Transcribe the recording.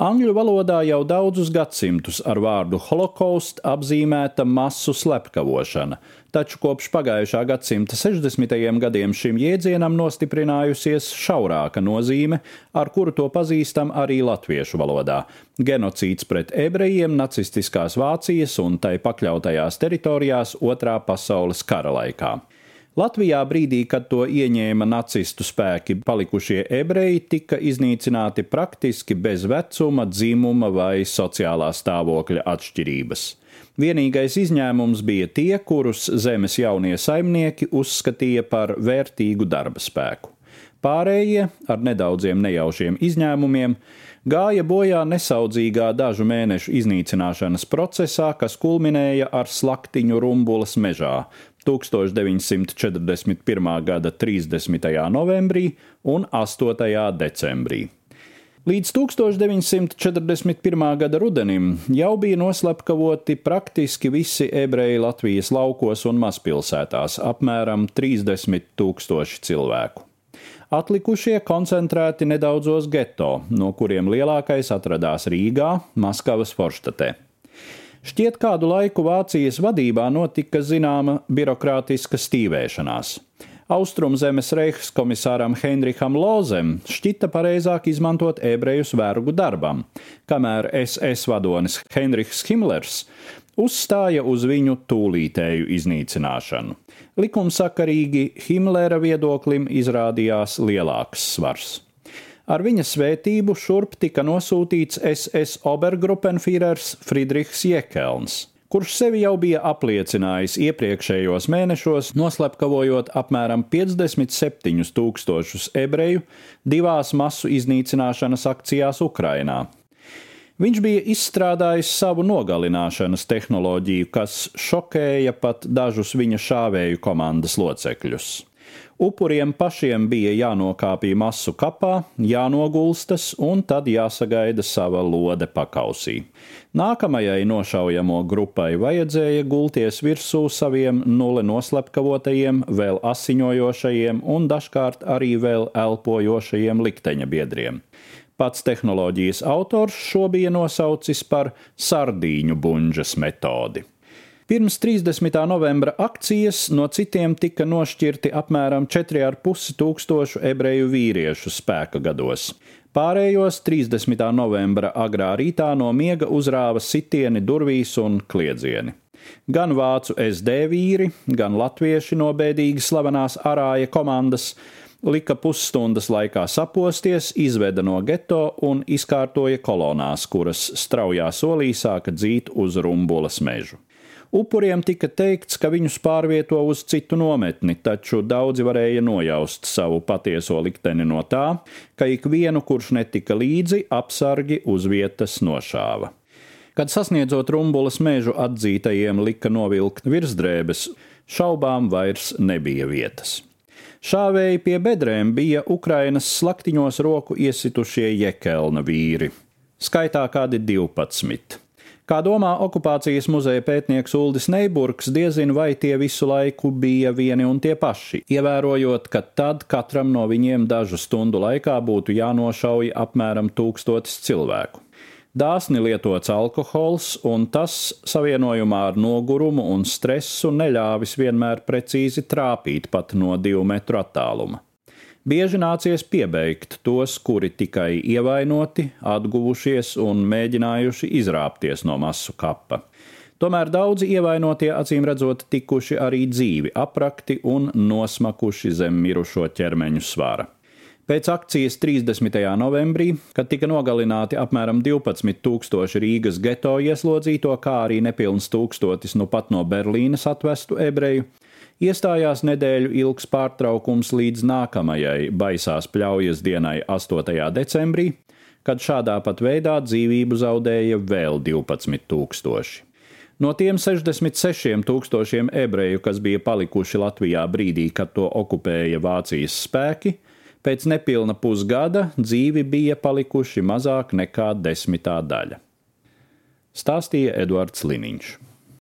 Angļu valodā jau daudzus gadsimtus ar vārdu holocaust apzīmēta masu slepkavošana, taču kopš pagājušā gadsimta 60. gadiem šim jēdzienam nostiprinājusies šaurāka nozīme, ar kuru to pazīstam arī latviešu valodā - genocīds pret ebrejiem nacistiskās Vācijas un tai pakļautajās teritorijās Otrā pasaules kara laikā. Latvijā brīdī, kad to ieņēma nacistu spēki, palikušie ebreji tika iznīcināti praktiski bez vecuma, dzimuma vai sociālā stāvokļa atšķirības. Vienīgais izņēmums bija tie, kurus zemes jaunie saimnieki uzskatīja par vērtīgu darba spēku. Pārējie, ar nedaudziem nejaušiem izņēmumiem, gāja bojā nesaudzīgā dažu mēnešu iznīcināšanas procesā, kas kulminēja ar slaktiņu rumbulas mežā, 1941. gada 30. novembrī un 8. decembrī. Līdz 1941. gada rudenim jau bija noslepkavoti praktiski visi ebreji Latvijas laukos un mazpilsētās - apmēram 30 tūkstoši cilvēku. Atlikušie koncentrēti nedaudzos geto, no kuriem lielākais atradās Rīgā, Maskavas Forštatē. Šķiet, kādu laiku Vācijas vadībā notika zināma birokrātiska stīvēšanās. Austrumzemes reichs komisāram Heinricham Lozem šķita pareizāk izmantot ebrejus vergu darbam, kamēr SS vadonis Heinrichs Himmlers uzstāja uz viņu tūlītēju iznīcināšanu. Likumsakarīgi Himmlera viedoklim izrādījās lielāks svars. Ar viņa svētību šurp tika nosūtīts SS Obergruppenführers Friedrichs Jekelns kurš sevi jau bija apliecinājis iepriekšējos mēnešos, noslepkavojot apmēram 57 tūkstošus ebreju divās masu iznīcināšanas akcijās Ukrainā. Viņš bija izstrādājis savu nogalināšanas tehnoloģiju, kas šokēja pat dažus viņa šāvēju komandas locekļus. Upuriem pašiem bija jānokāpj masu kapā, jānogulstas un tad jāsagaida sava lode pakausī. Nākamajai nošaujamo grupai vajadzēja gulties virsū saviem nulle noslepkavotajiem, vēl asiņojošajiem un dažkārt arī vēl elpojošajiem likteņa biedriem. Pats tehnoloģijas autors šo bija nosaucis par sardīņu buņģas metodi. Pirms 30. novembra akcijas no citiem tika nošķirti apmēram 4,5 tūkstošu ebreju vīriešu spēka gados. Pārējos 30. novembra agrā rītā no miega uzrāva sitieni durvīs un kliedzieni. Gan vācu SD vīri, gan latvieši no bēdīgi slavenās arāja komandas lika pusstundas laikā saposties, izveda no geto un izkārtoja kolonās, kuras straujā solī sāka dzīt uz rumbulas mežu. Upuriem tika teikts, ka viņus pārvieto uz citu nometni, taču daudzi varēja nojaust savu patieso likteni no tā, ka ikvienu, kurš netika līdzi, apsargi uz vietas nošāva. Kad sasniedzot rumbulas mežu atzītajiem lika novilkt virsdrēbes, šaubām vairs nebija vietas. Šāvēji pie bedrēm bija Ukrainas slaktiņos roku iesitušie jekelna vīri, skaitā kādi 12. Kā domā okupācijas muzeja pētnieks Uldis Neiburgs, diezin vai tie visu laiku bija vieni un tie paši, ievērojot, ka tad katram no viņiem dažu stundu laikā būtu jānošauj apmēram tūkstotis cilvēku. Dāsni lietots alkohols, un tas savienojumā ar nogurumu un stresu neļāvis vienmēr precīzi trāpīt pat no divu metru attāluma. Bieži nācies piebeigt tos, kuri tikai ievainoti, atguvušies un mēģinājuši izrāpties no masu kapa. Tomēr daudzi ievainotie acīm redzot tikuši arī dzīvi aprakti un nosmakuši zem mirušo ķermeņu svara. Pēc akcijas 30. novembrī, kad tika nogalināti apmēram 12,000 Rīgas geto ieslodzīto, kā arī nepilns tūkstotis nu pat no Berlīnes atvestu ebreju, iestājās nedēļu ilgs pārtraukums līdz nākamajai baisās pļaujas dienai 8. decembrī, kad šādā pat veidā dzīvību zaudēja vēl 12 tūkstoši. No tiem 66 tūkstošiem ebreju, kas bija palikuši Latvijā brīdī, kad to okupēja Vācijas spēki, pēc nepilna pusgada dzīvi bija palikuši mazāk nekā desmitā daļa. Stāstīja Eduards Liniņš.